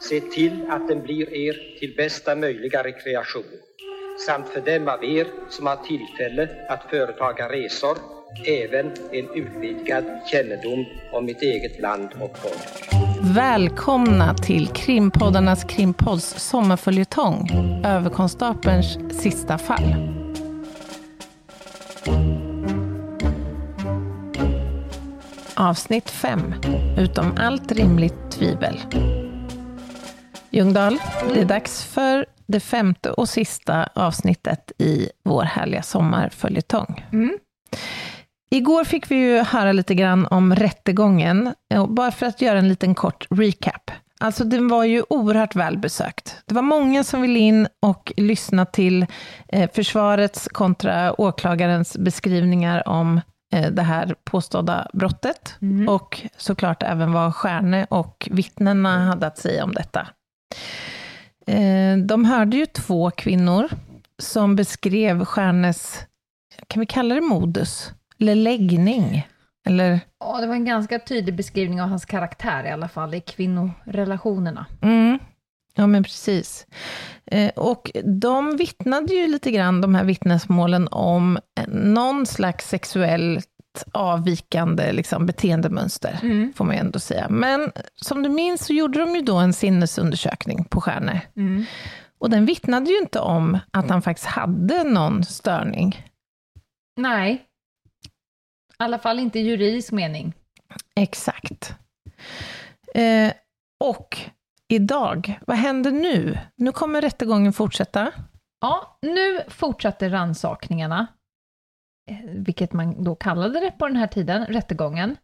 Se till att den blir er till bästa möjliga rekreation. Samt för dem av er som har tillfälle att företaga resor, även en utvidgad kännedom om mitt eget land och folk. Välkomna till krimpoddarnas krimpodds sommarföljetong Överkonstapelns sista fall. Avsnitt 5. Utom allt rimligt tvivel. Ljungdahl, det är dags för det femte och sista avsnittet i vår härliga sommarföljetong. Igår fick vi ju höra lite grann om rättegången, bara för att göra en liten kort recap. Alltså den var ju oerhört välbesökt. Det var många som ville in och lyssna till eh, försvarets kontra åklagarens beskrivningar om eh, det här påstådda brottet. Och såklart även vad Stjärne och vittnena hade att säga om detta. Eh, de hörde ju två kvinnor som beskrev Stjärnes, kan vi kalla det modus? Eller läggning? Eller, Ja, det var en ganska tydlig beskrivning av hans karaktär i alla fall, i kvinnorelationerna. mm, ja men precis. Eh, och de vittnade ju lite grann, de här vittnesmålen, om någon slags sexuellt avvikande liksom, beteendemönster, Mm. får man ju ändå säga. Men som du minns så gjorde de ju då en sinnesundersökning på Stjärne. Mm. Och den vittnade ju inte om att han faktiskt hade någon störning. Nej. I alla fall inte i juridisk mening. Exakt. Eh, och idag, vad händer nu? Nu kommer rättegången fortsätta. Ja, nu fortsatte rannsakningarna, vilket man då kallade det på den här tiden, rättegången.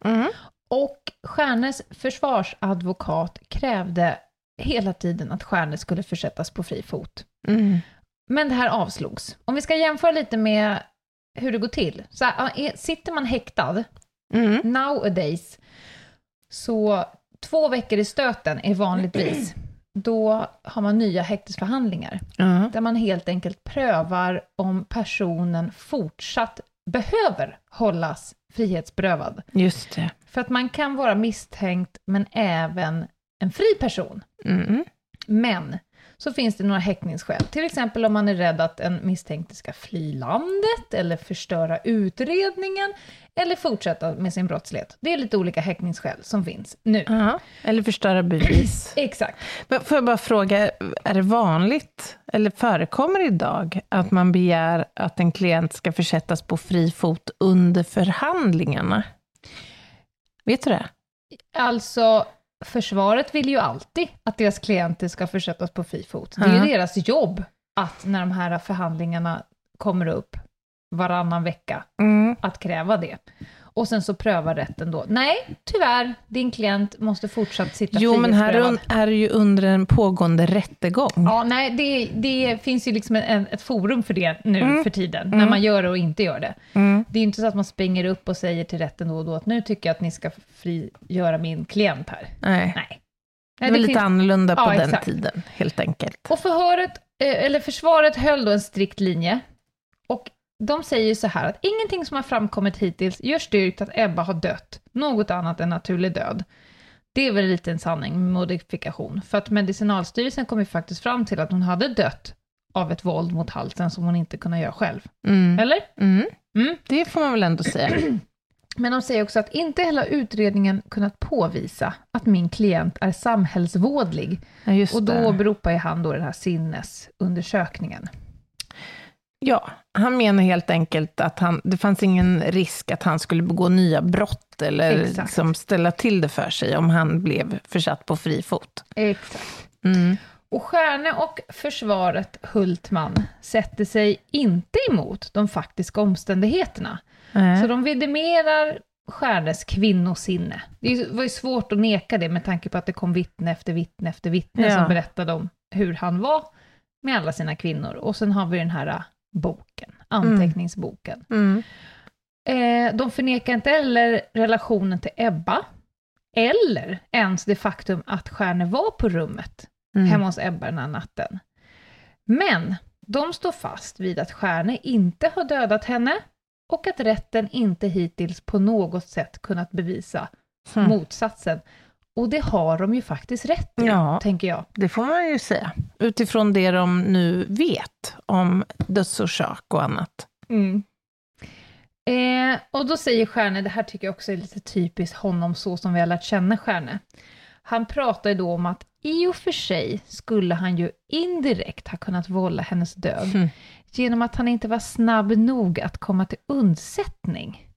Och Stjärnes försvarsadvokat krävde hela tiden att Stjärne skulle försättas på fri fot. Mm. Men det här avslogs. Om vi ska jämföra lite med hur det går till. Så här, sitter man häktad, Mm. nowadays, så två veckor i stöten är vanligtvis, då har man nya häktesförhandlingar, Ja. där man helt enkelt prövar om personen fortsatt behöver hållas frihetsberövad. Just det. För att man kan vara misstänkt, men även en fri person. Mm. Men så finns det några häktningsskäl. Till exempel om man är rädd att en misstänkte ska fly landet, eller förstöra utredningen, eller fortsätta med sin brottslighet. Det är lite olika häktningsskäl som finns nu. Ja. Eller förstöra bevis. Exakt. Men får jag bara fråga, är det vanligt, eller förekommer det idag, att man begär att en klient ska försättas på fri fot under förhandlingarna? Vet du det? Alltså, försvaret vill ju alltid att deras klienter ska försättas på fri fot. Det är ju deras jobb att när de här förhandlingarna kommer upp varannan vecka, Mm. att kräva det. Och sen så prövar rätten då, nej, tyvärr, din klient måste fortsatt sitta Jo, men här frihetsberövad." un- är det ju under en pågående rättegång. Ja, nej, det, det finns ju liksom en, ett forum för det nu Mm. för tiden, när man gör det och inte gör det. Mm. Det är ju inte så att man springer upp och säger till rätten då och då att nu tycker jag att ni ska frigöra min klient här. Nej. Nej. Det var lite finns- annorlunda på Ja, den exakt. tiden, helt enkelt. Och förhöret, eh, eller försvaret höll då en strikt linje. Och de säger så här att ingenting som har framkommit hittills gör styrkt att Ebba har dött, något annat än naturlig död. Det är väl lite en sanning med modifikation, för att Medicinalstyrelsen kom ju faktiskt fram till att hon hade dött av ett våld mot halsen som hon inte kunde göra själv. Mm. Eller? Mm. Mm. Det får man väl ändå säga. Men de säger också att inte heller utredningen kunnat påvisa att min klient är samhällsvådlig. Ja, Och då åberopar han då den här sinnesundersökningen. Ja, han menar helt enkelt att han, det fanns ingen risk att han skulle begå nya brott eller Exakt. liksom ställa till det för sig om han blev försatt på fri fot. Exakt. Mm. Och Stjärne och försvaret Hultman sätter sig inte emot de faktiska omständigheterna. Nej. Så de vidimerar Stjärnes kvinnosinne. Det var ju svårt att neka det med tanke på att det kom vittne efter vittne efter vittne Ja. som berättade om hur han var med alla sina kvinnor. Och sen har vi den här boken, anteckningsboken. Mm. Eh, de förnekar inte heller relationen till Ebba, eller ens det faktum att Stjärne var på rummet Mm. hemma hos Ebba den här natten. Men de står fast vid att Stjärne inte har dödat henne och att rätten inte hittills på något sätt kunnat bevisa Mm. motsatsen. Och det har de ju faktiskt rätt i, Ja. tänker jag. Det får man ju säga. Utifrån det de nu vet om dödsorsak och annat. Eh, och då säger Stjärne, det här tycker jag också är lite typiskt honom så som vi har lärt känna Stjärne. Han pratar ju då om att i och för sig skulle han ju indirekt ha kunnat vålla hennes död Mm. genom att han inte var snabb nog att komma till undsättning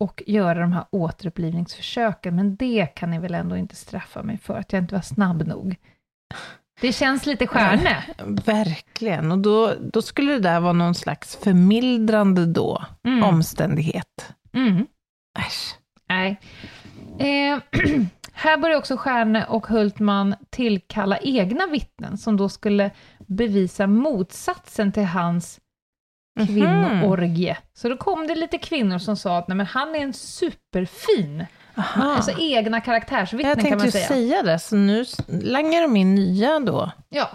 och göra de här återupplivningsförsöken. Men det kan ni väl ändå inte straffa mig för, att jag inte var snabb nog. Det känns lite Stjärne. Verkligen. Och då, då skulle det där vara någon slags förmildrande då, Mm. omständighet. Mm. Äsch. Nej. Eh, här börjar också Stjärne och Hultman tillkalla egna vittnen som då skulle bevisa motsatsen till hans Mhm. kvinnoorgie. Så då kom det lite kvinnor som sa att Nej, men han är en superfin, Aha. alltså egna karaktärsvittnen jag kan tänkte man ju säga. säga det, så nu langar de in nya då, Ja,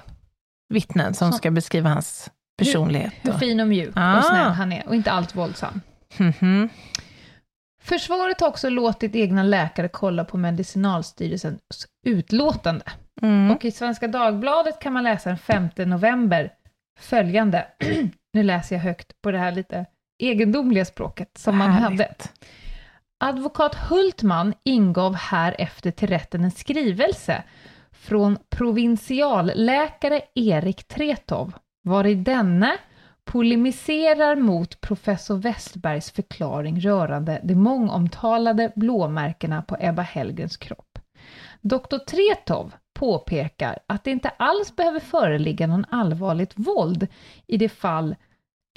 vittnen som Så- ska beskriva hans personlighet. hur Då. fin och mjuk Ah. och snäll han är och inte allt våldsam. Mhm. Försvaret har också låtit egna läkare kolla på Medicinalstyrelsens utlåtande. Mm. Och i Svenska Dagbladet kan man läsa den 5 november följande. nu läser jag högt på det här lite egendomliga språket som man hade. Härligt. Advokat Hultman ingav här efter till rätten en skrivelse från provinsialläkare Erik Tretow, var i denne polemiserar mot professor Westbergs förklaring rörande de mångomtalade blåmärkena på Ebba Hellgrens kropp. Dr. Tretow påpekar att det inte alls behöver föreligga någon allvarligt våld i det fall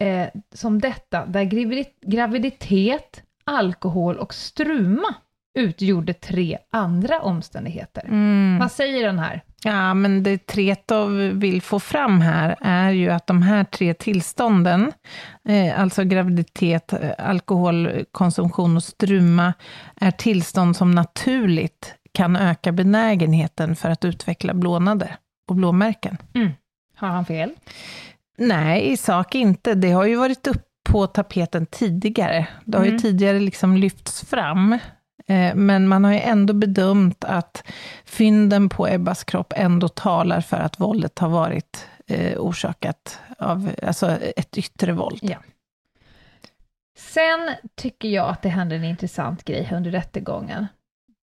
eh, som detta, där gravid- graviditet, alkohol och struma utgjorde tre andra omständigheter. Mm. Vad säger den här? Ja, men det Tretow vill få fram här är ju att de här tre tillstånden, eh, alltså graviditet, eh, alkoholkonsumtion och struma, är tillstånd som naturligt kan öka benägenheten för att utveckla blånader och blåmärken. Har han fel? Nej, i sak inte. Det har ju varit upp på tapeten tidigare. Det har ju Mm. tidigare liksom lyfts fram. Eh, Men man har ju ändå bedömt att fynden på Ebbas kropp ändå talar för att våldet har varit eh, orsakat av alltså ett yttre våld. Ja. Sen tycker jag att det händer en intressant grej under rättegången.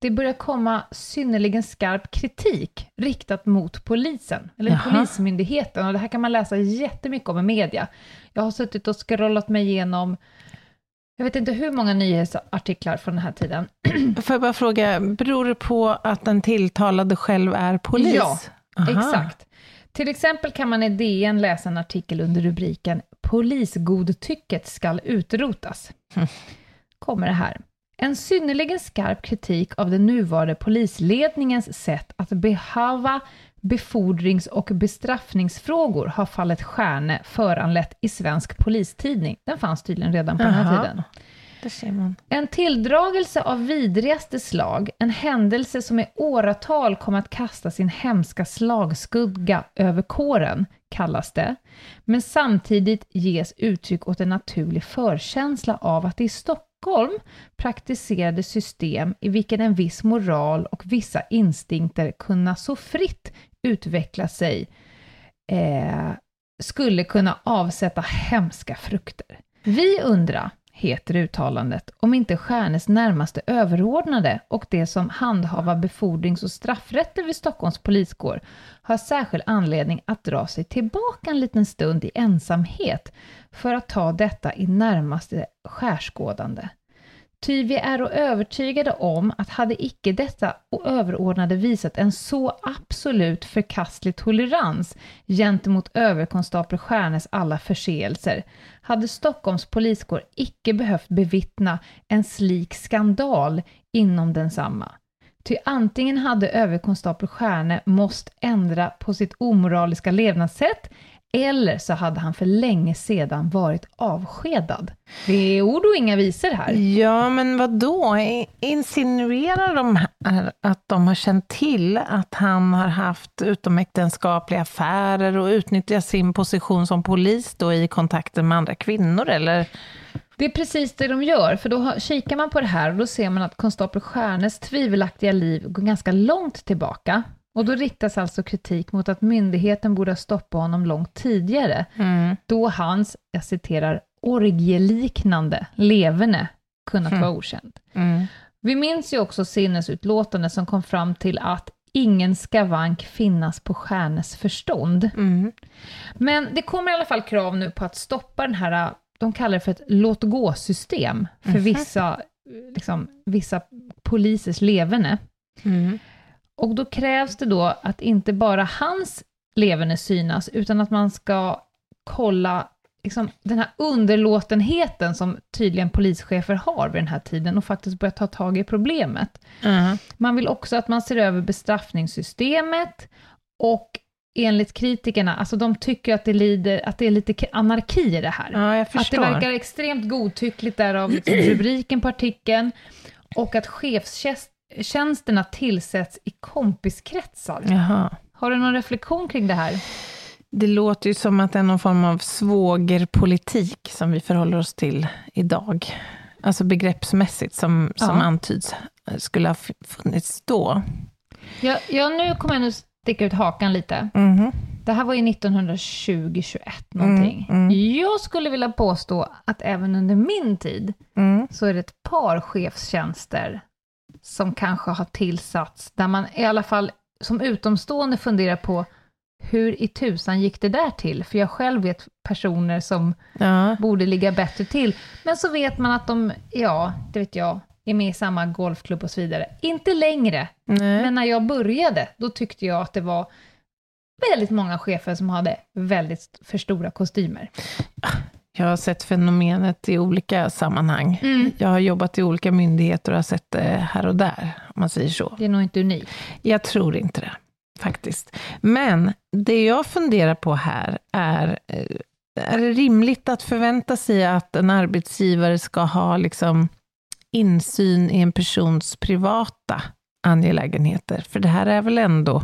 Det börjar komma synnerligen skarp kritik riktat mot polisen, eller Jaha. polismyndigheten, och det här kan man läsa jättemycket om i media. Jag har suttit och scrollat mig igenom, jag vet inte hur många nyhetsartiklar från den här tiden. Får jag bara fråga, beror det på att den tilltalade själv är polis? Ja, Aha. Exakt. Till exempel kan man i DN läsa en artikel under rubriken “Polisgodtycket skall utrotas”. Kommer det här. En synnerligen skarp kritik av den nuvarande polisledningens sätt att behava befordrings och bestraffningsfrågor har fallet Stjärne föranlett i Svensk Polistidning. Den fanns tydligen redan på den här tiden. En tilldragelse av vidrigaste slag, en händelse som i åratal kommer att kasta sin hemska slagskugga över kåren, kallas det. Men samtidigt ges uttryck åt en naturlig förkänsla av att det i Stockholm praktiserade system i vilken en viss moral och vissa instinkter kunna så fritt utveckla sig eh, skulle kunna avsätta hemska frukter. Vi undrar, heter uttalandet, om inte Stjärnes närmaste överordnade och det som handhavar befordrings och straffrätter vid Stockholms poliskår har särskild anledning att dra sig tillbaka en liten stund i ensamhet för att ta detta i närmaste skärskådande. Ty vi är övertygade om att hade icke detta och överordnade visat en så absolut förkastlig tolerans gentemot överkonstapel Stjärnes alla förseelser, hade Stockholms poliskår icke behövt bevittna en slik skandal inom densamma. Ty antingen hade överkonstapel Stjärne måste ändra på sitt omoraliska levnadssätt, eller så hade han för länge sedan varit avskedad. Det är ord och inga visor här. Ja, men vad då? Insinuerar de här att de har känt till att han har haft utomäktenskapliga affärer och utnyttjat sin position som polis då i kontakten med andra kvinnor, eller? Det är precis det de gör, för då kikar man på det här och då ser man att konstapel Stjärnes tvivelaktiga liv går ganska långt tillbaka. Och då riktas alltså kritik mot att myndigheten borde ha stoppat honom långt tidigare, mm. då hans, jag citerar, orgieliknande leverne kunnat mm. vara okänd. Mm. Vi minns ju också sinnesutlåtande som kom fram till att ingen skavank finnas på Stjärnes förstånd. Mm. Men det kommer i alla fall krav nu på att stoppa den här, de kallar det för ett låt gå-system för mhm. vissa, liksom, vissa polisers leverne. Och då krävs det då att inte bara hans leverne synas, utan att man ska kolla liksom, den här underlåtenheten som tydligen polischefer har vid den här tiden och faktiskt börja ta tag i problemet. Mm. Man vill också att man ser över bestraffningssystemet och enligt kritikerna, alltså de tycker att det, lider, att det är lite anarki i det här. Ja, att det verkar extremt godtyckligt därav liksom rubriken på artikeln och att chefstjänst tjänsterna tillsätts i kompiskretsar. Jaha. Har du någon reflektion kring det här? Det låter ju som att det är någon form av svågerpolitik som vi förhåller oss till idag. Alltså begreppsmässigt, som, som ja. antyds, skulle ha funnits då. Ja, ja, nu kommer jag nu sticka ut hakan lite. Mm. Det här var ju 1920-21 någonting. Mm, mm. Jag skulle vilja påstå att även under min tid mm. så är det ett par chefstjänster som kanske har tillsatts, där man i alla fall som utomstående funderar på hur i tusan gick det där till? För jag själv vet personer som ja. borde ligga bättre till. Men så vet man att de, ja, det vet jag, är med i samma golfklubb och så vidare. Inte längre, Nej. men när jag började, då tyckte jag att det var väldigt många chefer som hade väldigt för stora kostymer. Jag har sett fenomenet i olika sammanhang. Mm. Jag har jobbat i olika myndigheter och har sett det här och där, om man säger så. Det är nog inte unikt. Jag tror inte det, faktiskt. Men det jag funderar på här är, eh, är det rimligt att förvänta sig att en arbetsgivare ska ha liksom insyn i en persons privata angelägenheter? För det här är väl ändå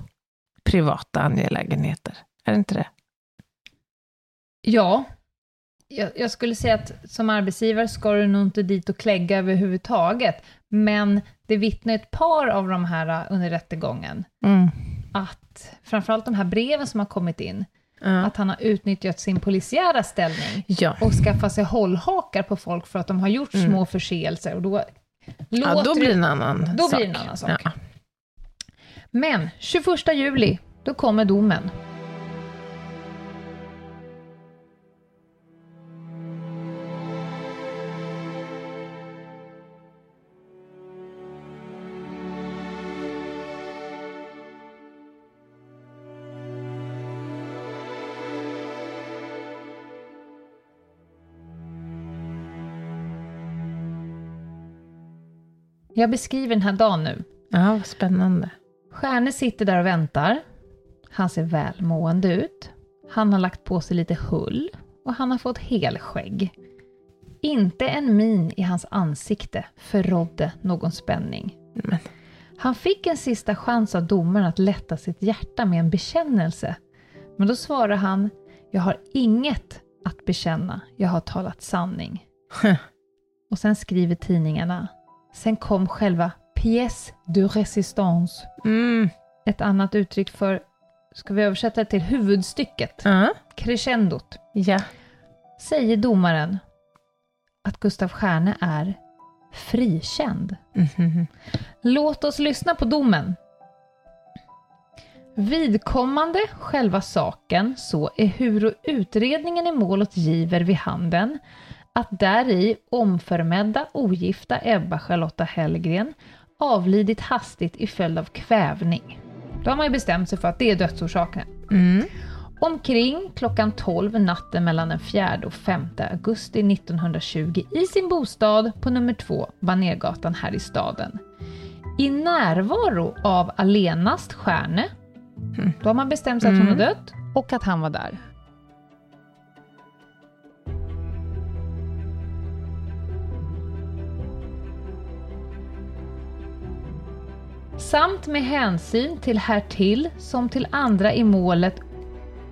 privata angelägenheter? Är det inte det? Ja, jag, jag, skulle säga att som arbetsgivare ska du nog inte dit och klägga överhuvudtaget, men det vittnar ett par av de här uh, under rättegången, mm. att framförallt de här breven som har kommit in, mm. att han har utnyttjat sin polisiära ställning ja. och skaffat sig hållhakar på folk för att de har gjort mm. små förseelser. Och då, ja, då blir det en annan då sak. Blir en annan sak. Ja. Men 21 juli, då kommer domen. Jag beskriver den här dagen nu. Ja, vad spännande. Stjärne sitter där och väntar. Han ser välmående ut. Han har lagt på sig lite hull och han har fått helskägg. Inte en min i hans ansikte förrådde någon spänning. Men. Han fick en sista chans av domaren att lätta sitt hjärta med en bekännelse. Men då svarar han, jag har inget att bekänna, jag har talat sanning. och sen skriver tidningarna, Sen kom själva pièce de résistance. Mm. Ett annat uttryck för, ska vi översätta det till huvudstycket? Uh. Crescendot. Ja. Säger domaren att Gustaf Stjärne är frikänd. Mm Låt oss lyssna på domen. Vidkommande själva saken så är hur utredningen i målet giver vid handen att där i omförmedda ogifta Ebba Charlotta Hellgren avlidit hastigt i följd av kvävning. Då har man ju bestämt sig för att det är dödsorsaken. Omkring klockan 12 natten mellan den 4 och 5 augusti 1920 i sin bostad på nummer 2 Banergatan här i staden. I närvaro av allenast Stjärne, då har man bestämt sig att hon har dött och att han var där. Samt med hänsyn till härtill som till andra i målet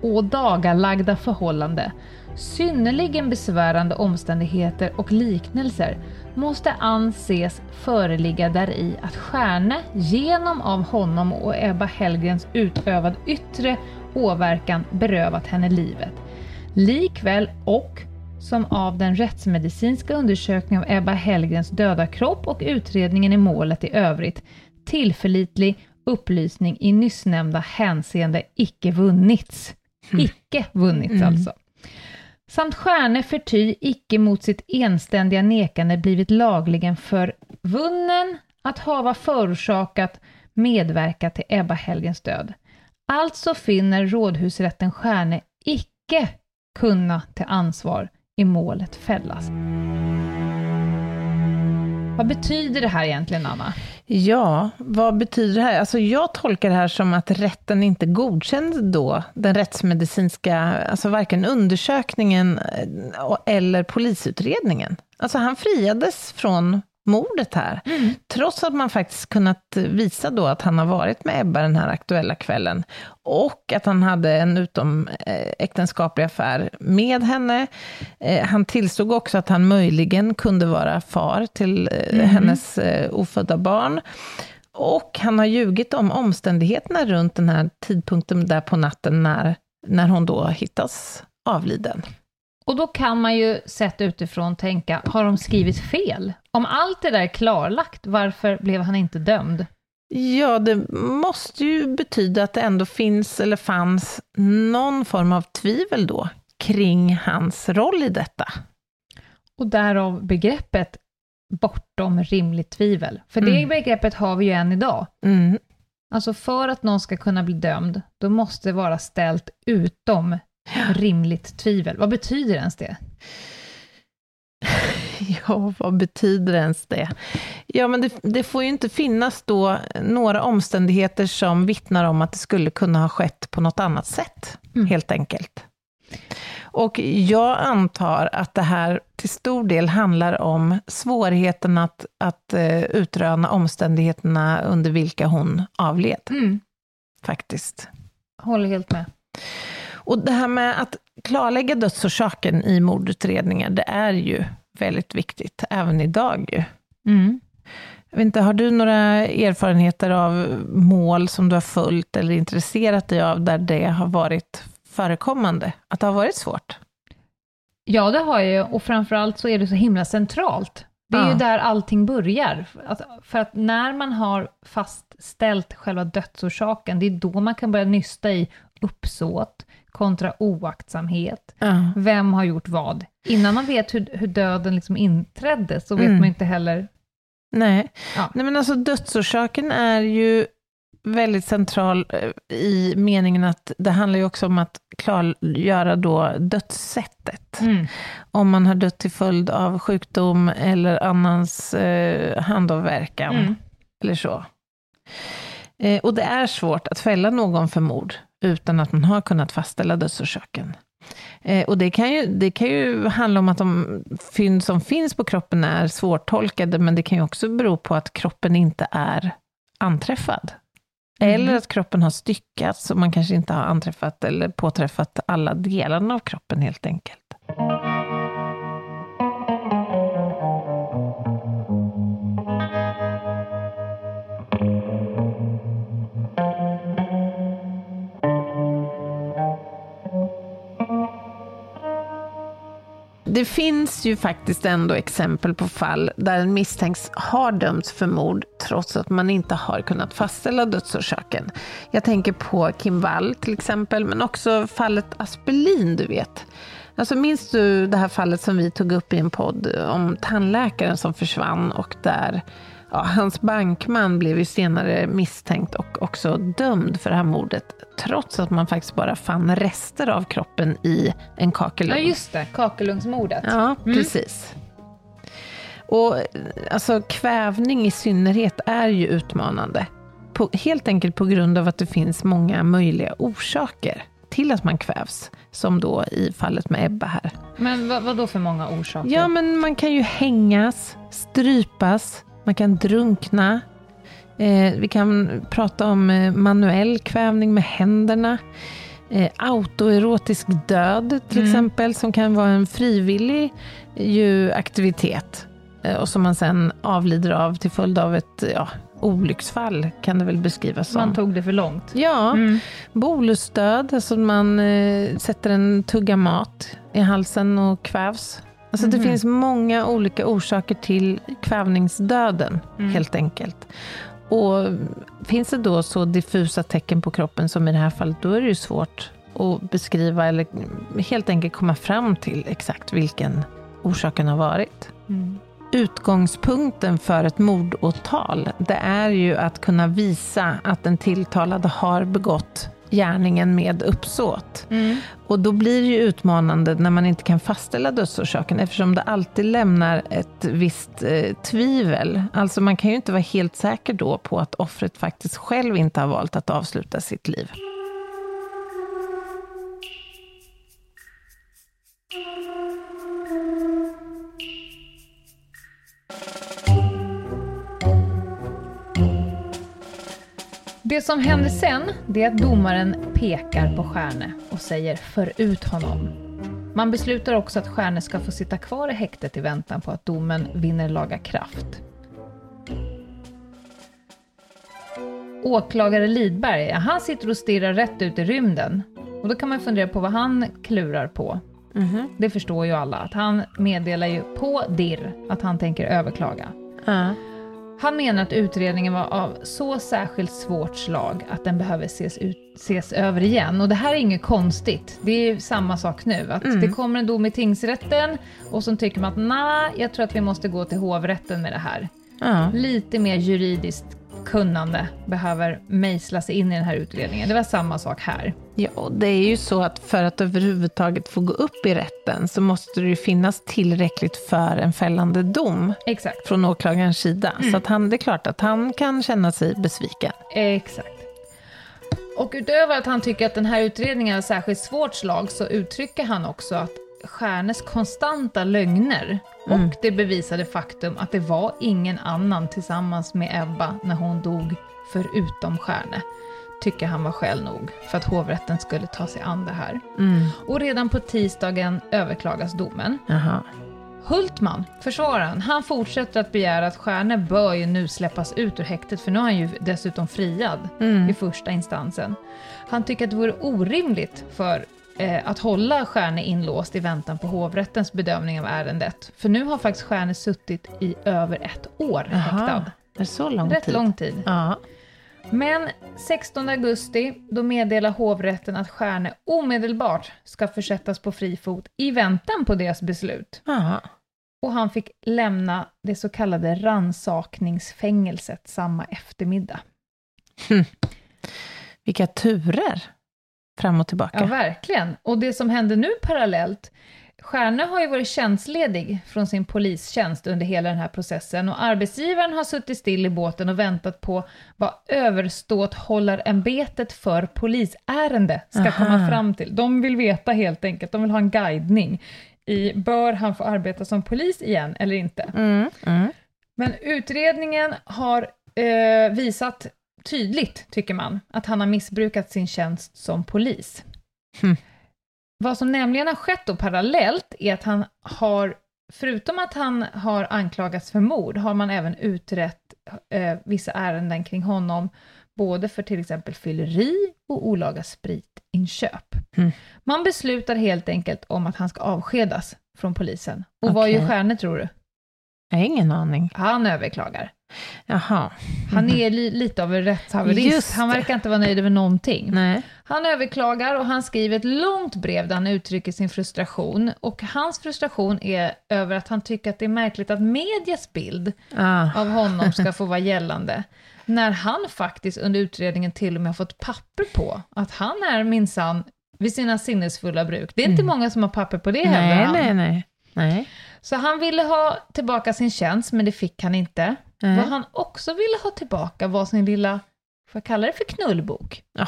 och dagalagda förhållande, synnerligen besvärande omständigheter och liknelser måste anses föreligga däri att Stjärne genom av honom och Ebba Hellgrens utövad yttre åverkan berövat henne livet. Likväl och som av den rättsmedicinska undersökningen av Ebba Hellgrens döda kropp och utredningen i målet i övrigt tillförlitlig upplysning i nyssnämnda hänseende icke vunnits. Icke vunnits alltså. Samt Stjärne förty icke mot sitt enständiga nekande blivit lagligen förvunnen att hava förorsakat medverka till Ebba Helgens död. Alltså finner rådhusrätten Stjärne icke kunna till ansvar i målet fällas. Vad betyder det här egentligen, Anna? Ja, vad betyder det här? Alltså jag tolkar det här som att rätten inte godkände då den rättsmedicinska, alltså varken undersökningen eh, eller polisutredningen. Alltså han friades från mordet här, trots att man faktiskt kunnat visa då att han har varit med Ebba den här aktuella kvällen, och att han hade en utom eh, äktenskaplig affär med henne. Eh, Han tillstod också att han möjligen kunde vara far till eh, hennes eh, ofödda barn. Och han har ljugit om omständigheterna runt den här tidpunkten där på natten när, när hon då hittas avliden. Och då kan man ju sett utifrån tänka, har de skrivit fel? Om allt det där är klarlagt, varför blev han inte dömd? Ja, det måste ju betyda att det ändå finns, eller fanns, någon form av tvivel då, kring hans roll i detta. Och därav begreppet bortom rimligt tvivel. För det Mm. begreppet har vi ju än idag. Mm. Alltså för att någon ska kunna bli dömd, då måste det vara ställt utom rimligt tvivel. Vad betyder ens det? Ja, vad betyder ens det? Ja, men det, det får ju inte finnas då några omständigheter som vittnar om att det skulle kunna ha skett på något annat sätt, Mm. helt enkelt. Och jag antar att det här till stor del handlar om svårigheten att, att eh, utröna omständigheterna under vilka hon avled, Mm. faktiskt. Håller helt med. Och det här med att klarlägga dödsorsaken i mordutredningar, det är ju väldigt viktigt, även idag ju. Mm. Jag vet inte, har du några erfarenheter av mål som du har följt eller intresserat dig av, där det har varit förekommande? Att det har varit svårt? Ja, det har jag ju, och framförallt så är det så himla centralt. Det är Ja. ju där allting börjar. För att när man har fastställt själva dödsorsaken, det är då man kan börja nysta i uppsåt kontra oaktsamhet. Ja. Vem har gjort vad? Innan man vet hur, hur döden liksom inträdde, så vet Mm. man inte heller... Nej. Ja. Nej, men alltså dödsorsaken är ju väldigt central eh, i meningen att det handlar ju också om att klargöra då dödssättet. Mm. Om man har dött till följd av sjukdom eller annans eh, handavverkan. Mm. eller så. Eh, och det är svårt att fälla någon för mord utan att man har kunnat fastställa dödsorsaken. Eh, och det kan, ju, det kan ju handla om att de fynd som finns på kroppen är svårtolkade, men det kan ju också bero på att kroppen inte är anträffad. Eller att kroppen har styckats och man kanske inte har anträffat eller påträffat alla delarna av kroppen helt enkelt. Det finns ju faktiskt ändå exempel på fall där en misstänks har dömts för mord trots att man inte har kunnat fastställa dödsorsaken. Jag tänker på Kim Wall till exempel, men också fallet Aspelin, du vet. Alltså minns du det här fallet som vi tog upp i en podd om tandläkaren som försvann och där ja, hans bankman blev ju senare misstänkt och också dömd för det här mordet, trots att man faktiskt bara fann rester av kroppen i en kakelugn. Ja, just det. Kakelugnsmordet. Ja, precis. Och alltså kvävning i synnerhet är ju utmanande. På, helt enkelt på grund av att det finns många möjliga orsaker till att man kvävs. Som då i fallet med Ebba här. Men vad, vad då för många orsaker? Ja, men man kan ju hängas, strypas, man kan drunkna. Eh, vi kan prata om eh, manuell kvävning med händerna. Eh, autoerotisk död till Mm. exempel, som kan vara en frivillig ju, aktivitet. Eh, och som man sen avlider av till följd av ett ja, olycksfall, kan det väl beskrivas som. Man tog det för långt. Ja, Mm. Bolusdöd, alltså man eh, sätter en tugga mat i halsen och kvävs. Alltså det Mhm. finns många olika orsaker till kvävningsdöden, Mm. helt enkelt. Och finns det då så diffusa tecken på kroppen som i det här fallet, då är det ju svårt att beskriva eller helt enkelt komma fram till exakt vilken orsaken har varit. Mm. Utgångspunkten för ett mordåtal, det är ju att kunna visa att den tilltalade har begått gärningen med uppsåt. Mm. Och då blir det ju utmanande när man inte kan fastställa dödsorsaken, eftersom det alltid lämnar ett visst eh, tvivel. Alltså man kan ju inte vara helt säker då på att offret faktiskt själv inte har valt att avsluta sitt liv. Det som händer sen, det är att domaren pekar på Stjärne och säger för ut honom. Man beslutar också att Stjärne ska få sitta kvar i häktet i väntan på att domen vinner laga kraft. Åklagare Lidberg, han sitter och stirrar rätt ut i rymden. Och då kan man fundera på vad han klurar på. Det förstår ju alla, att han meddelar ju på dirr att han tänker överklaga. Ja. Han menar att utredningen var av så särskilt svårt slag att den behöver ses, ut, ses över igen. Och det här är inget konstigt. Det är samma sak nu. Att Det kommer en dom i tingsrätten och så tycker man att nej, jag tror att vi måste gå till hovrätten med det här. Ja. Lite mer juridiskt kunnande behöver mejsla sig in i den här utredningen. Det var samma sak här. Ja, det är ju så att för att överhuvudtaget få gå upp i rätten så måste det ju finnas tillräckligt för en fällande dom Exakt. från åklagarens sida. Så att han, det är klart att han kan känna sig besviken. Exakt. Och utöver att han tycker att den här utredningen är särskilt svårt slag så uttrycker han också att Stjärnes konstanta lögner och det bevisade faktum att det var ingen annan tillsammans med Ebba när hon dog förutom Stjärne tycker han var skäl nog för att hovrätten skulle ta sig an det här. Och redan på tisdagen överklagas domen. Jaha. Hultman, försvararen, han fortsätter att begära att Stjärne bör ju nu släppas ut ur häktet, för nu är han ju dessutom friad i första instansen. Han tycker att det vore orimligt för eh, att hålla Stjärne inlåst i väntan på hovrättens bedömning av ärendet. För nu har faktiskt Stjärne suttit i över ett år Jaha. häktad. Är det så lång Rätt tid? lång tid. Ja. Men 16 augusti, då meddelar hovrätten att Stjärne omedelbart ska försättas på fri fot i väntan på deras beslut. Jaha. Och han fick lämna det så kallade rannsakningsfängelset samma eftermiddag. Vilka turer fram och tillbaka. Ja, verkligen. Och det som händer nu parallellt, Stjärne har ju varit tjänstledig från sin polistjänst under hela den här processen och arbetsgivaren har suttit still i båten och väntat på vad överståthållarämbetet för polisärende ska Aha. komma fram till. De vill veta helt enkelt, de vill ha en guidning i bör han få arbeta som polis igen eller inte. Mm, mm. Men utredningen har eh, visat tydligt, tycker man, att han har missbrukat sin tjänst som polis. Hmm. Vad som nämligen har skett då parallellt är att han har, förutom att han har anklagats för mord, har man även utrett eh, vissa ärenden kring honom, både för till exempel fylleri och olaga spritinköp. Mm. Man beslutar helt enkelt om att han ska avskedas från polisen. Och vad Okej. gör Stjärne tror du? Jag har ingen aning. Han överklagar. Jaha. Han är li, lite av en rättshaverist. Han verkar inte vara nöjd över någonting. Nej. Han överklagar och han skriver ett långt brev där han uttrycker sin frustration. Och hans frustration är över att han tycker att det är märkligt att medias bild Ah. av honom ska få vara gällande. När han faktiskt under utredningen till och med har fått papper på att han är minsann vid sina sinnesfulla bruk. Det är inte många som har papper på det hävdar Nej, nej, nej. nej. Så han ville ha tillbaka sin tjänst, men det fick han inte. Nej. Vad han också ville ha tillbaka var sin lilla, får jag kalla det för knullbok? Ah.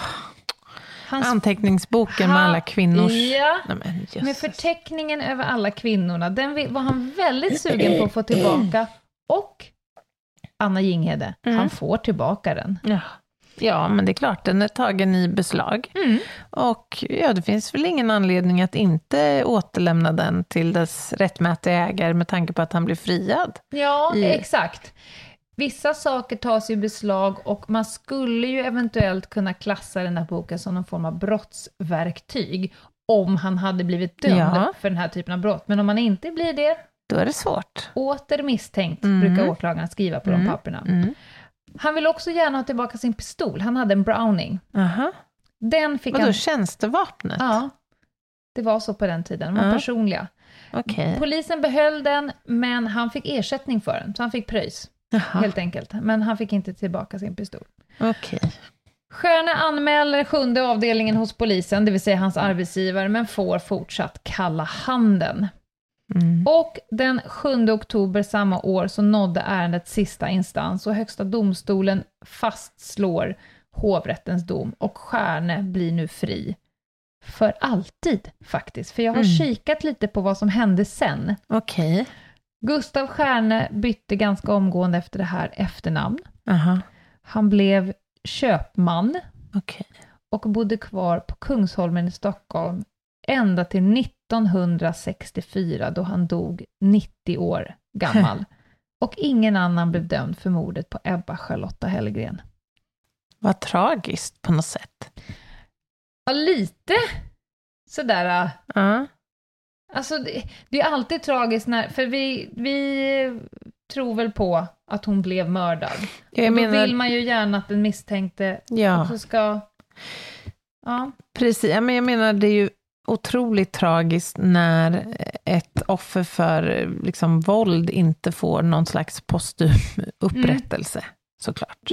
Hans Anteckningsboken med alla kvinnors... Ja, Nej, men med förteckningen över alla kvinnorna. Den var han väldigt sugen på att få tillbaka. Och Anna Jinghede, Mm. han får tillbaka den. Ja. ja, men det är klart, den är tagen i beslag. Mm. Och ja, det finns väl ingen anledning att inte återlämna den till dess rättmätiga ägare med tanke på att han blir friad. Ja, I- exakt. Vissa saker tas i beslag och man skulle ju eventuellt kunna klassa den här boken som någon form av brottsverktyg om han hade blivit dömd Ja. för den här typen av brott. Men om han inte blir det, Då är det svårt. åter misstänkt, Mm. brukar åklagaren skriva på de papperna. Mm. Han vill också gärna ha tillbaka sin pistol. Han hade en Browning. Aha. Den fick Vadå, han... tjänstevapnet? Ja, det var så på den tiden. De var Ja. personliga. Okej. Polisen behöll den, men han fick ersättning för den. Så han fick pröjs, Jaha, helt enkelt. Men han fick inte tillbaka sin pistol. okej. Stjärne anmäler sjunde avdelningen hos polisen, det vill säga hans arbetsgivare, men får fortsatt kalla handen. Mm. Och den 7 oktober samma år så nådde ärendet sista instans och Högsta domstolen fastslår hovrättens dom och Stjärne blir nu fri. För alltid faktiskt, för jag har Mm. kikat lite på vad som hände sen. Okej. Gustav Stjärne bytte ganska omgående efter det här efternamn. Aha. Han blev köpman Okej. och bodde kvar på Kungsholmen i Stockholm ända till 1964 då han dog 90 år gammal. Och ingen annan blev dömd för mordet på Ebba Charlotta Hellgren. Vad tragiskt på något sätt. Ja, lite sådär... Ja. Alltså, det, det är alltid tragiskt när... För vi, vi tror väl på att hon blev mördad. Jag och då menar, vill man ju gärna att den misstänkte ja, också ska... Ja, precis. Men jag menar, det är ju otroligt tragiskt när ett offer för liksom, våld inte får någon slags postum upprättelse, såklart.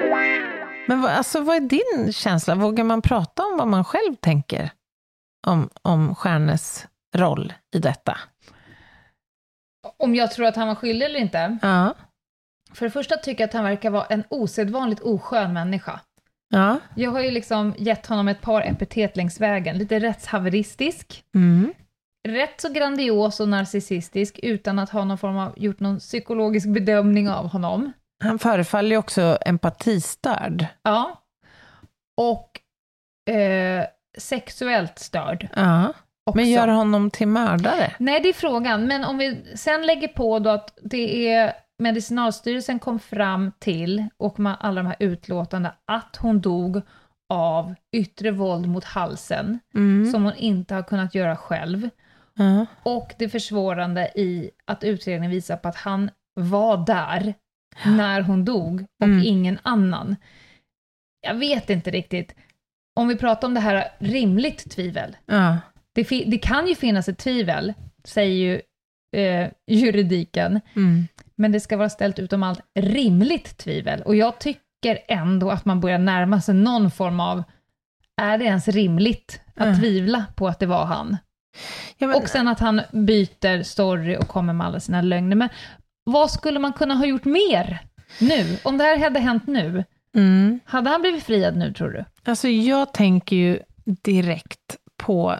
Men vad, alltså, vad är din känsla? Vågar man prata om vad man själv tänker om, om Stjärnes roll i detta? om jag tror att han var skyldig eller inte. Ja. För det första tycker jag att han verkar vara en osedvanligt oskön människa. Ja. Jag har ju liksom gett honom ett par epitet längs vägen. Lite rättshaveristisk, Mm. rätt så grandios och narcissistisk utan att ha någon form av, gjort någon psykologisk bedömning av honom. Han förefaller ju också empatistörd. Ja. Och eh, sexuellt störd. Ja. Också. Men gör honom till mördare? Nej, det är frågan. Men om vi sen lägger på då att det är Medicinalstyrelsen kom fram till, och med alla de här utlåtandena, att hon dog av yttre våld mot halsen, Mm. som hon inte har kunnat göra själv. Ja. Och det försvårande i att utredningen visar på att han var där när hon dog och Mm. ingen annan. Jag vet inte riktigt. Om vi pratar om det här rimligt tvivel. Ja. Det, det kan ju finnas ett tvivel, säger ju eh, juridiken, Mm. men det ska vara ställt utom allt rimligt tvivel. Och jag tycker ändå att man börjar närma sig någon form av, är det ens rimligt att Mm. tvivla på att det var han? Och sen att han byter story och kommer med alla sina lögner. Men vad skulle man kunna ha gjort mer nu? Om det här hade hänt nu, mm. hade han blivit friad nu tror du? Alltså jag tänker ju direkt på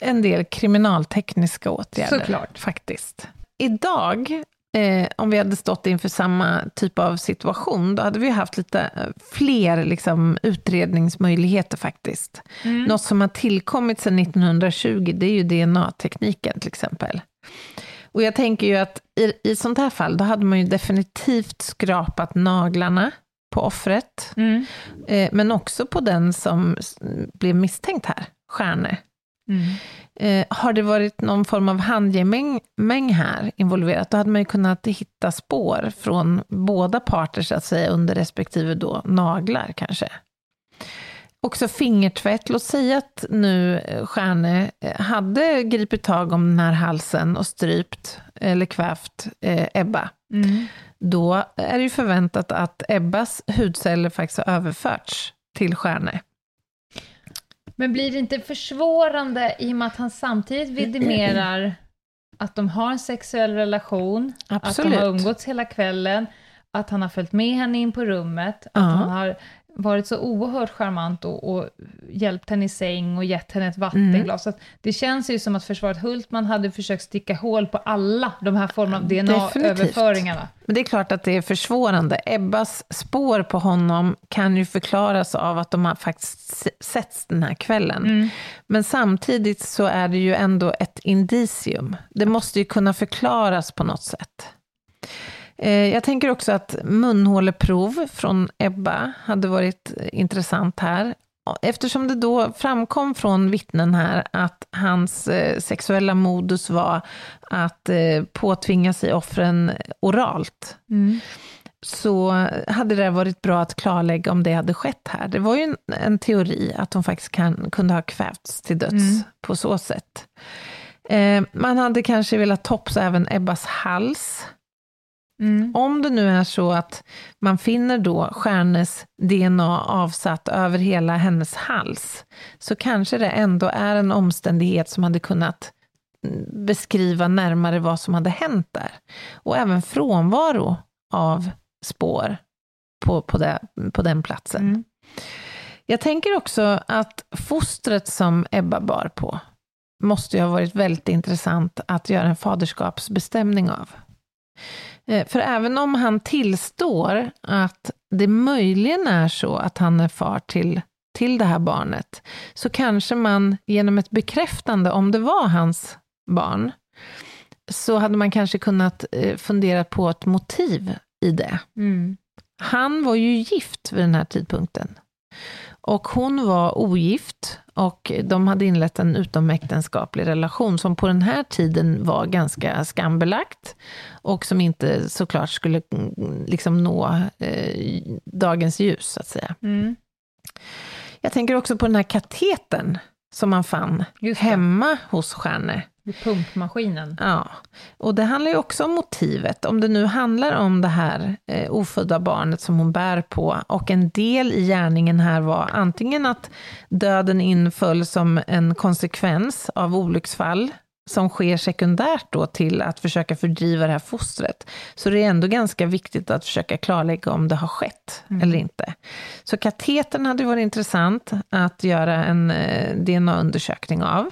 en del kriminaltekniska åtgärder. Såklart. Faktiskt. Idag eh, om vi hade stått inför samma typ av situation, då hade vi haft lite eh, fler liksom, utredningsmöjligheter faktiskt. Mm. Något som har tillkommit sedan 1920, det är ju DNA-tekniken till exempel. Och jag tänker ju att i, i sånt här fall, då hade man ju definitivt skrapat naglarna på offret, Mm. eh, men också på den som blev misstänkt här, Stjärne. Mm. Eh, har det varit någon form av handgemäng här involverat, då hade man ju kunnat hitta spår från båda parter, så att säga, under respektive då naglar kanske. Också fingertvätt, låt säga att nu eh, Stjärne eh, hade gripit tag om den här halsen och strypt eller kvävt eh, Ebba. Mm. Då är det ju förväntat att Ebbas hudceller faktiskt har överförts till Stjärne. Men blir det inte försvårande i och med att han samtidigt vidimerar att de har en sexuell relation, att Absolut. de har umgåtts hela kvällen, att han har följt med henne in på rummet, Ja. att han har varit så oerhört charmant och, och hjälpt henne i säng och gett henne ett vattenglas. Så att det känns ju som att försvaret Hultman hade försökt sticka hål på alla de här formerna av DNA-överföringarna. Men det är klart att det är försvårande. Ebbas spår på honom kan ju förklaras av att de har faktiskt se- setts den här kvällen. Mm. Men samtidigt så är det ju ändå ett indicium. Det måste ju kunna förklaras på något sätt. Eh, Jag tänker också att munhåleprov från Ebba hade varit intressant här. Eftersom det då framkom från vittnen här att hans eh, sexuella modus var att eh, påtvinga sig offren oralt, Mm. så hade det varit bra att klarlägga om det hade skett här. Det var ju en, en teori att hon faktiskt kan, kunde ha kvävts till döds Mm. på så sätt. Man hade kanske velat topsa även Ebbas hals. Mm. Om det nu är så att man finner då Stjärnes DNA avsatt över hela hennes hals, så kanske det ändå är en omständighet som hade kunnat mm, beskriva närmare vad som hade hänt där. Och även frånvaro av spår på, på, det, på den platsen. Mm. Jag tänker också att fostret som Ebba bar på måste ju ha varit väldigt intressant att göra en faderskapsbestämning av. Eh, För även om han tillstår att det möjligen är så att han är far till, till det här barnet, så kanske man genom ett bekräftande, om det var hans barn, så hade man kanske kunnat eh, fundera på ett motiv i det. Mm. Han var ju gift vid den här tidpunkten. Och hon var ogift och de hade inlett en utomäktenskaplig relation som på den här tiden var ganska skambelagt och som inte såklart skulle mm, liksom nå eh, dagens ljus, så att säga. Mm. Jag tänker också på den här katetern som man fann hemma hos Stjärne. Pumpmaskinen. Ja, och det handlar ju också om motivet. Om det nu handlar om det här eh, ofödda barnet som hon bär på och en del i gärningen här var antingen att döden inföll som en konsekvens av olycksfall som sker sekundärt då till att försöka fördriva det här fostret. Så det är ändå ganska viktigt att försöka klarlägga om det har skett eller inte. Så katetern hade varit intressant att göra en eh, DNA-undersökning av.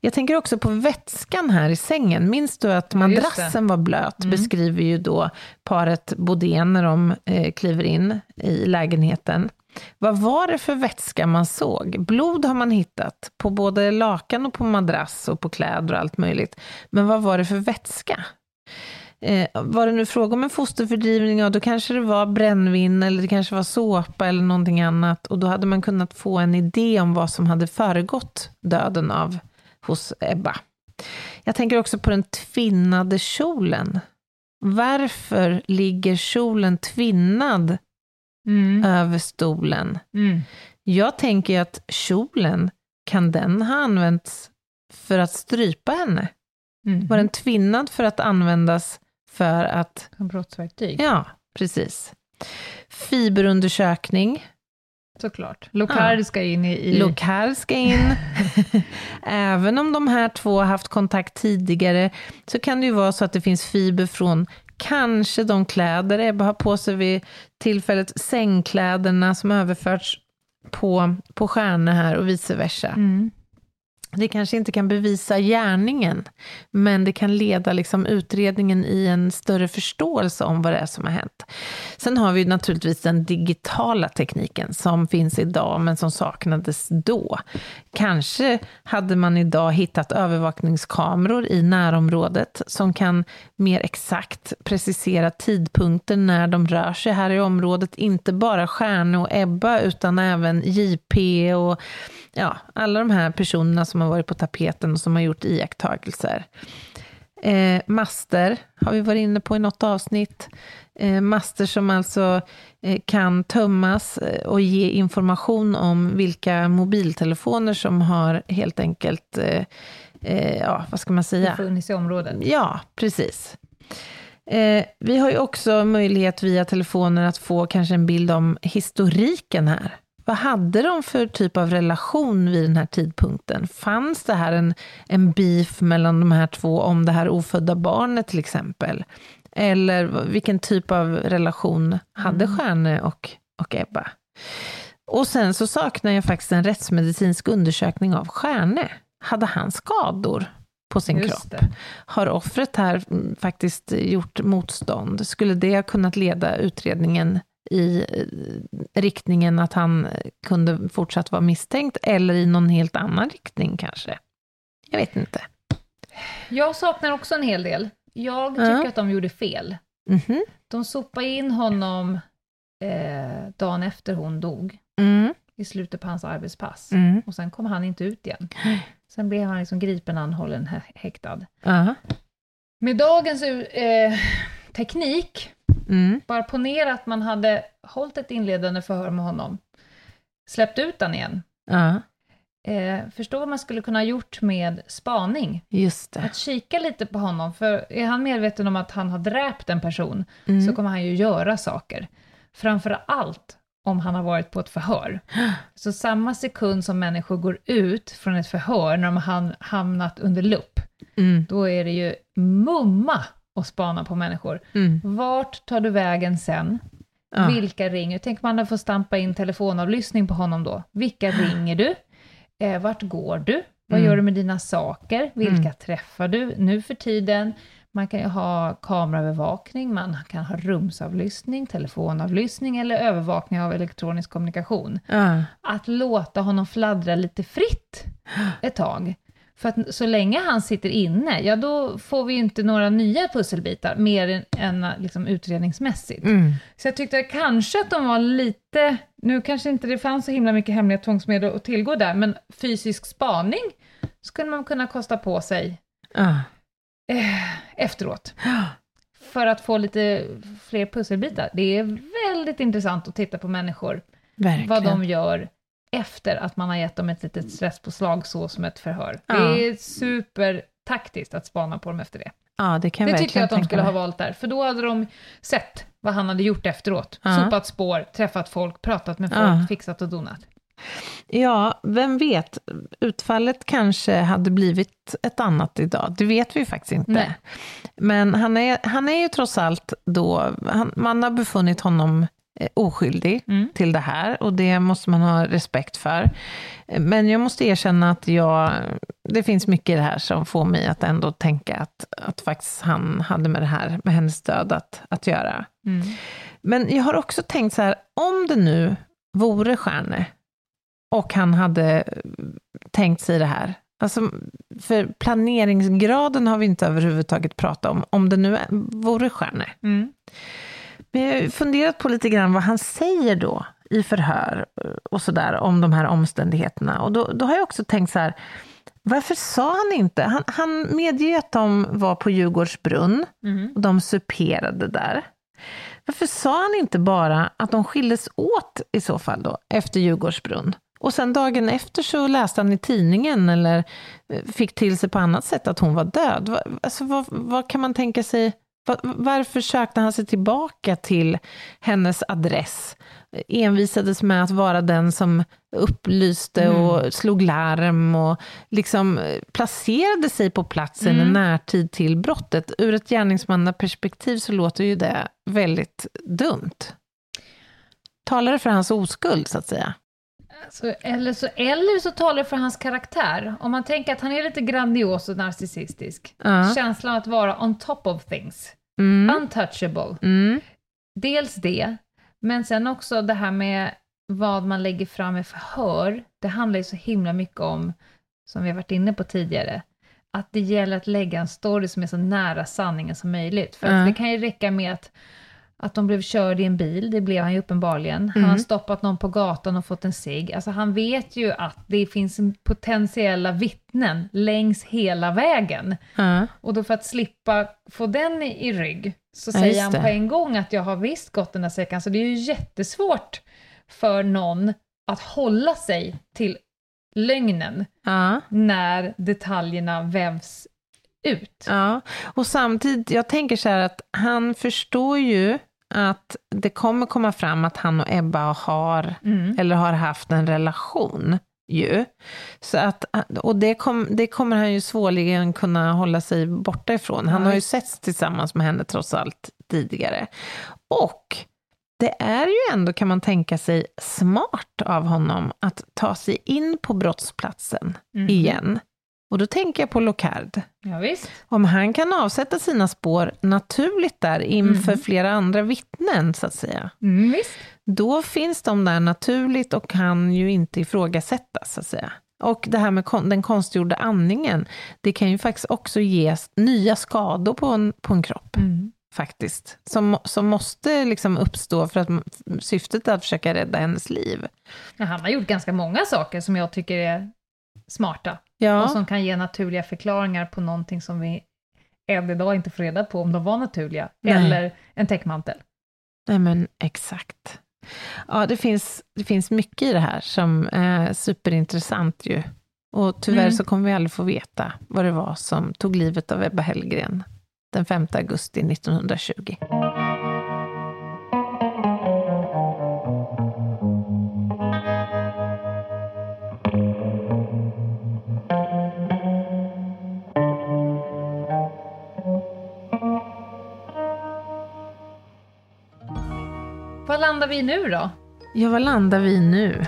Jag tänker också på vätskan här i sängen. Minns du att madrassen var blöt? Beskriver ju då paret Bodén när de eh, kliver in i lägenheten. Vad var det för vätska man såg? Blod har man hittat på både lakan och på madrass och på kläder och allt möjligt. Men vad var det för vätska? Eh, var det nu fråga om en fosterfördrivning, ja, då kanske det var brännvin eller det kanske var såpa eller någonting annat. Och då hade man kunnat få en idé om vad som hade föregått döden av hos Ebba. Jag tänker också på den tvinnade kjolen. Varför ligger kjolen tvinnad Mm. över stolen? Mm. Jag tänker att kjolen, kan den ha använts för att strypa henne? Mm. Var den tvinnad för att användas för att... Som brottsverktyg, Ja, precis. Fiberundersökning. Såklart. Lokal ska in i... i... Lokal ska in. Även om de här två har haft kontakt tidigare, så kan det ju vara så att det finns fiber från kanske de kläder Ebba har på sig vid tillfället, sängkläderna som överförts på, på stjärnor här och vice versa. Mm det kanske inte kan bevisa gärningen, men det kan leda liksom utredningen i en större förståelse om vad det är som har hänt. Sen har vi naturligtvis den digitala tekniken som finns idag, men som saknades då. Kanske hade man idag hittat övervakningskameror i närområdet som kan mer exakt precisera tidpunkten när de rör sig här i området, inte bara Stjärne och Ebba, utan även JP och ja, alla de här personerna som har varit på tapeten och som har gjort iakttagelser. Eh, master har vi varit inne på i något avsnitt. Eh, master som alltså eh, kan tömmas eh, och ge information om vilka mobiltelefoner som har helt enkelt, eh, eh, ja, vad ska man säga? Funnits i området. Ja, precis. Eh, vi har ju också möjlighet via telefoner att få kanske en bild om historiken här. Vad hade de för typ av relation vid den här tidpunkten? Fanns det här en, en beef mellan de här två om det här ofödda barnet till exempel? Eller vilken typ av relation hade Mm. Stjärne och, och Ebba? Och sen så saknar jag faktiskt en rättsmedicinsk undersökning av Stjärne. Hade han skador på sin Just kropp? det. Har offret här mm, faktiskt gjort motstånd? Skulle det ha kunnat leda utredningen i eh, riktningen att han kunde fortsatt vara misstänkt, eller i någon helt annan riktning kanske? Jag vet inte. Jag saknar också en hel del. Jag tycker Ja. att de gjorde fel. Mhm. De sopade in honom eh, dagen efter hon dog, Mm. i slutet på hans arbetspass. Mm. Och sen kom han inte ut igen. Sen blev han liksom gripen, anhållen, hä- häktad. Ja. Med dagens eh, teknik, Mm. bara ponera att man hade hållit ett inledande förhör med honom, släppt ut han igen. Ja, Eh, förstå vad man skulle kunna ha gjort med spaning. just det. Att kika lite på honom, för är han medveten om att han har dräpt en person, Mm. så kommer han ju göra saker. Framför allt om han har varit på ett förhör. Så samma sekund som människor går ut från ett förhör, när de har ham- hamnat under lupp, Mm. då är det ju mumma att spana på människor. Mm. Vart tar du vägen sen? Ja. Vilka ringer? Tänk man får stampa in telefonavlyssning på honom då. Vilka ringer du? Eh, vart går du? Vad Mm. gör du med dina saker? Vilka Mm. träffar du nu för tiden? Man kan ju ha kameraövervakning, man kan ha rumsavlyssning, telefonavlyssning eller övervakning av elektronisk kommunikation. Ja. Att låta honom fladdra lite fritt ett tag. För att så länge han sitter inne, ja då får vi ju inte några nya pusselbitar, mer än, än liksom utredningsmässigt. Mm. Så jag tyckte kanske att de var lite, nu kanske inte det fanns så himla mycket hemliga tvångsmedel att tillgå där, men fysisk spaning skulle man kunna kosta på sig Ja. Eh, efteråt. För att få lite fler pusselbitar. Det är väldigt intressant att titta på människor, Verkligen. vad de gör efter att man har gett dem ett litet stresspåslag så som ett förhör. Ja. Det är supertaktiskt att spana på dem efter det. Ja, det kan Det tycker jag att de skulle ha valt där, för då hade de sett vad han hade gjort efteråt. Ja. Sopat spår, träffat folk, pratat med folk, Ja. fixat och donat. Ja, vem vet? Utfallet kanske hade blivit ett annat idag. Det vet vi faktiskt inte. Nej. Men han är, han är ju trots allt då, han, man har befunnit honom eh, oskyldig Mm. till det här och det måste man ha respekt för. Men jag måste erkänna att jag, det finns mycket i det här som får mig att ändå tänka att, att faktiskt han hade med det här, med hennes död att, att göra. Mm. Men jag har också tänkt så här, om det nu vore Stjärne och han hade tänkt sig det här, alltså för planeringsgraden har vi inte överhuvudtaget pratat om, om det nu vore Stjärne. Mm. Men jag har funderat på lite grann vad han säger då i förhör och sådär om de här omständigheterna. Och då, då har jag också tänkt så här, varför sa han inte, han, han medger att de var på Djurgårdsbrunn Mm. och de superade där. Varför sa han inte bara att de skildes åt i så fall då, efter Djurgårdsbrunn? Och sen dagen efter så läste han i tidningen eller eh, fick till sig på annat sätt att hon var död. Alltså, vad, vad kan man tänka sig? Va- Varför sökte han sig tillbaka till hennes adress? Envisades med att vara den som upplyste och slog larm och liksom eh, placerade sig på platsen i närtid till brottet. Ur ett gärningsmannaperspektiv så låter ju det väldigt dumt. Talar det för hans oskuld, så att säga? Så, eller, så, eller så talar det för hans karaktär. Om man tänker att han är lite grandios och narcissistisk. Ja. Känslan att vara on top of things. Mm. Untouchable. Mm. Dels det, men sen också det här med vad man lägger fram i förhör. Det handlar ju så himla mycket om, som vi har varit inne på tidigare, att det gäller att lägga en story som är så nära sanningen som möjligt. För att det kan ju räcka med att, att de blev körd i en bil, det blev han ju uppenbarligen. Han Mm. har stoppat någon på gatan och fått en cigg. Alltså han vet ju att det finns en potentiella vittnen längs hela vägen. Ja. Och då för att slippa få den i, rygg, så Ja, säger han det. på en gång att jag har visst gått den där sträckan. Så det är ju jättesvårt för någon att hålla sig till lögnen Ja. när detaljerna vävs ut. Ja, och samtidigt, jag tänker så här att han förstår ju att det kommer komma fram att han och Ebba har, Mm. eller har haft en relation ju. Så att, och det, kom, det kommer han ju svårligen kunna hålla sig borta ifrån. Han har ju setts tillsammans med henne trots allt tidigare. Och det är ju ändå, kan man tänka sig, smart av honom att ta sig in på brottsplatsen Mhm. igen. Och då tänker jag på Locard. Ja, visst. Om han kan avsätta sina spår naturligt där inför Mhm. flera andra vittnen, så att säga, Mm, visst. då finns de där naturligt och kan ju inte ifrågasättas, så att säga. Och det här med kon- den konstgjorda andningen, det kan ju faktiskt också ge nya skador på en, på en kropp, Mm. faktiskt. Som, som måste liksom uppstå för att syftet är att försöka rädda hennes liv. Ja, han har gjort ganska många saker som jag tycker är smarta. Och Ja, som kan ge naturliga förklaringar på någonting som vi än idag inte får reda på om de var naturliga. Nej. Eller en täckmantel. nej men exakt. Ja, det finns, det finns mycket i det här som är superintressant ju. Och tyvärr Mm. så kommer vi aldrig få veta vad det var som tog livet av Ebba Hellgren den 5 augusti 1920. Vad landar vi nu då? Ja, vad landar vi nu?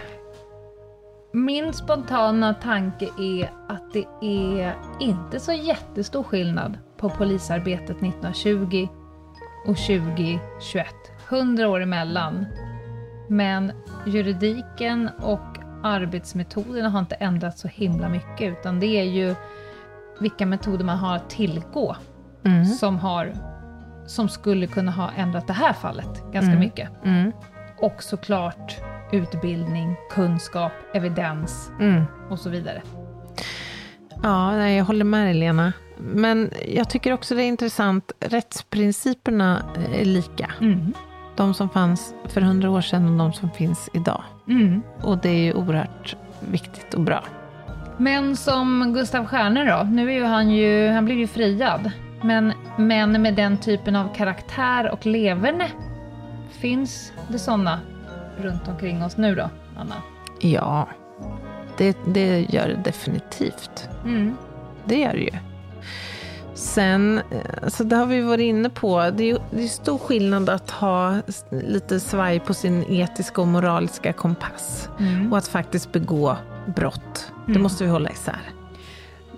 Min spontana tanke är att det är inte så jättestor skillnad på polisarbetet 1920 och 2021. 100 år emellan. Men juridiken och arbetsmetoderna har inte ändrats så himla mycket, utan det är ju vilka metoder man har att tillgå Mm. som, har, som skulle kunna ha ändrat det här fallet ganska Mm. mycket. Mm. Och såklart utbildning, kunskap, evidens Mm. och så vidare. Ja, nej, jag håller med dig Lena. Men jag tycker också det är intressant, rättsprinciperna är lika. Mm. De som fanns för hundra år sedan och de som finns idag. Mm. Och det är ju oerhört viktigt och bra. Men som Gustav Stjärne då, nu är ju han ju, han blev ju friad. Men män med den typen av karaktär och leverne, finns det sådana runt omkring oss nu då, Anna? Ja, det, det gör det definitivt. Mm. Det gör det ju. Sen, eh, så det har vi varit inne på, det är det är stor skillnad att ha lite svaj på sin etiska och moraliska kompass Mm. och att faktiskt begå brott. Det Mm. måste vi hålla isär.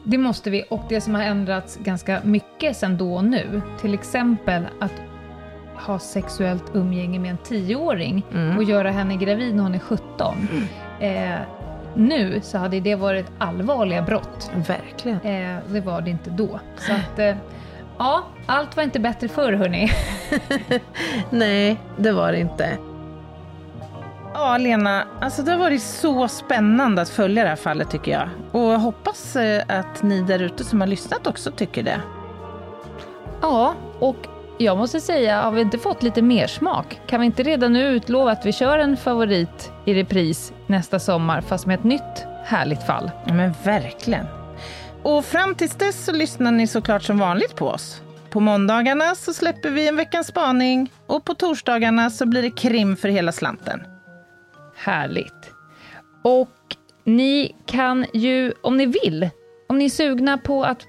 Det måste vi, och det som har ändrats ganska mycket sen då och nu, till exempel att ha sexuellt umgänge med en tioåring Mm. och göra henne gravid när hon är 17. Eh, nu så hade det varit allvarliga brott. Verkligen. Eh, det var det inte då. Så att, eh, ja, allt var inte bättre förr hörni. Nej, det var det inte. Ja, Lena, alltså det har varit så spännande att följa det här fallet tycker jag. Och jag hoppas eh, att ni där ute som har lyssnat också tycker det. Ja, och jag måste säga, har vi inte fått lite mer smak? Kan vi inte redan nu utlova att vi kör en favorit i repris nästa sommar, fast med ett nytt härligt fall? Ja, men verkligen. Och fram tills dess så lyssnar ni såklart som vanligt på oss. På måndagarna så släpper vi en veckans spaning och på torsdagarna så blir det krim för hela slanten. Härligt. Och ni kan ju, om ni vill, om ni är sugna på att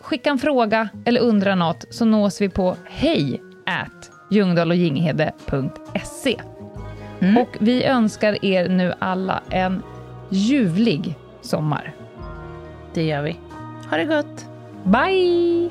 skicka en fråga eller undra något, så nås vi på hej at ljungdahlochginghede.se. Och vi önskar er nu alla en ljuvlig sommar. Det gör vi. Ha det gott! Bye!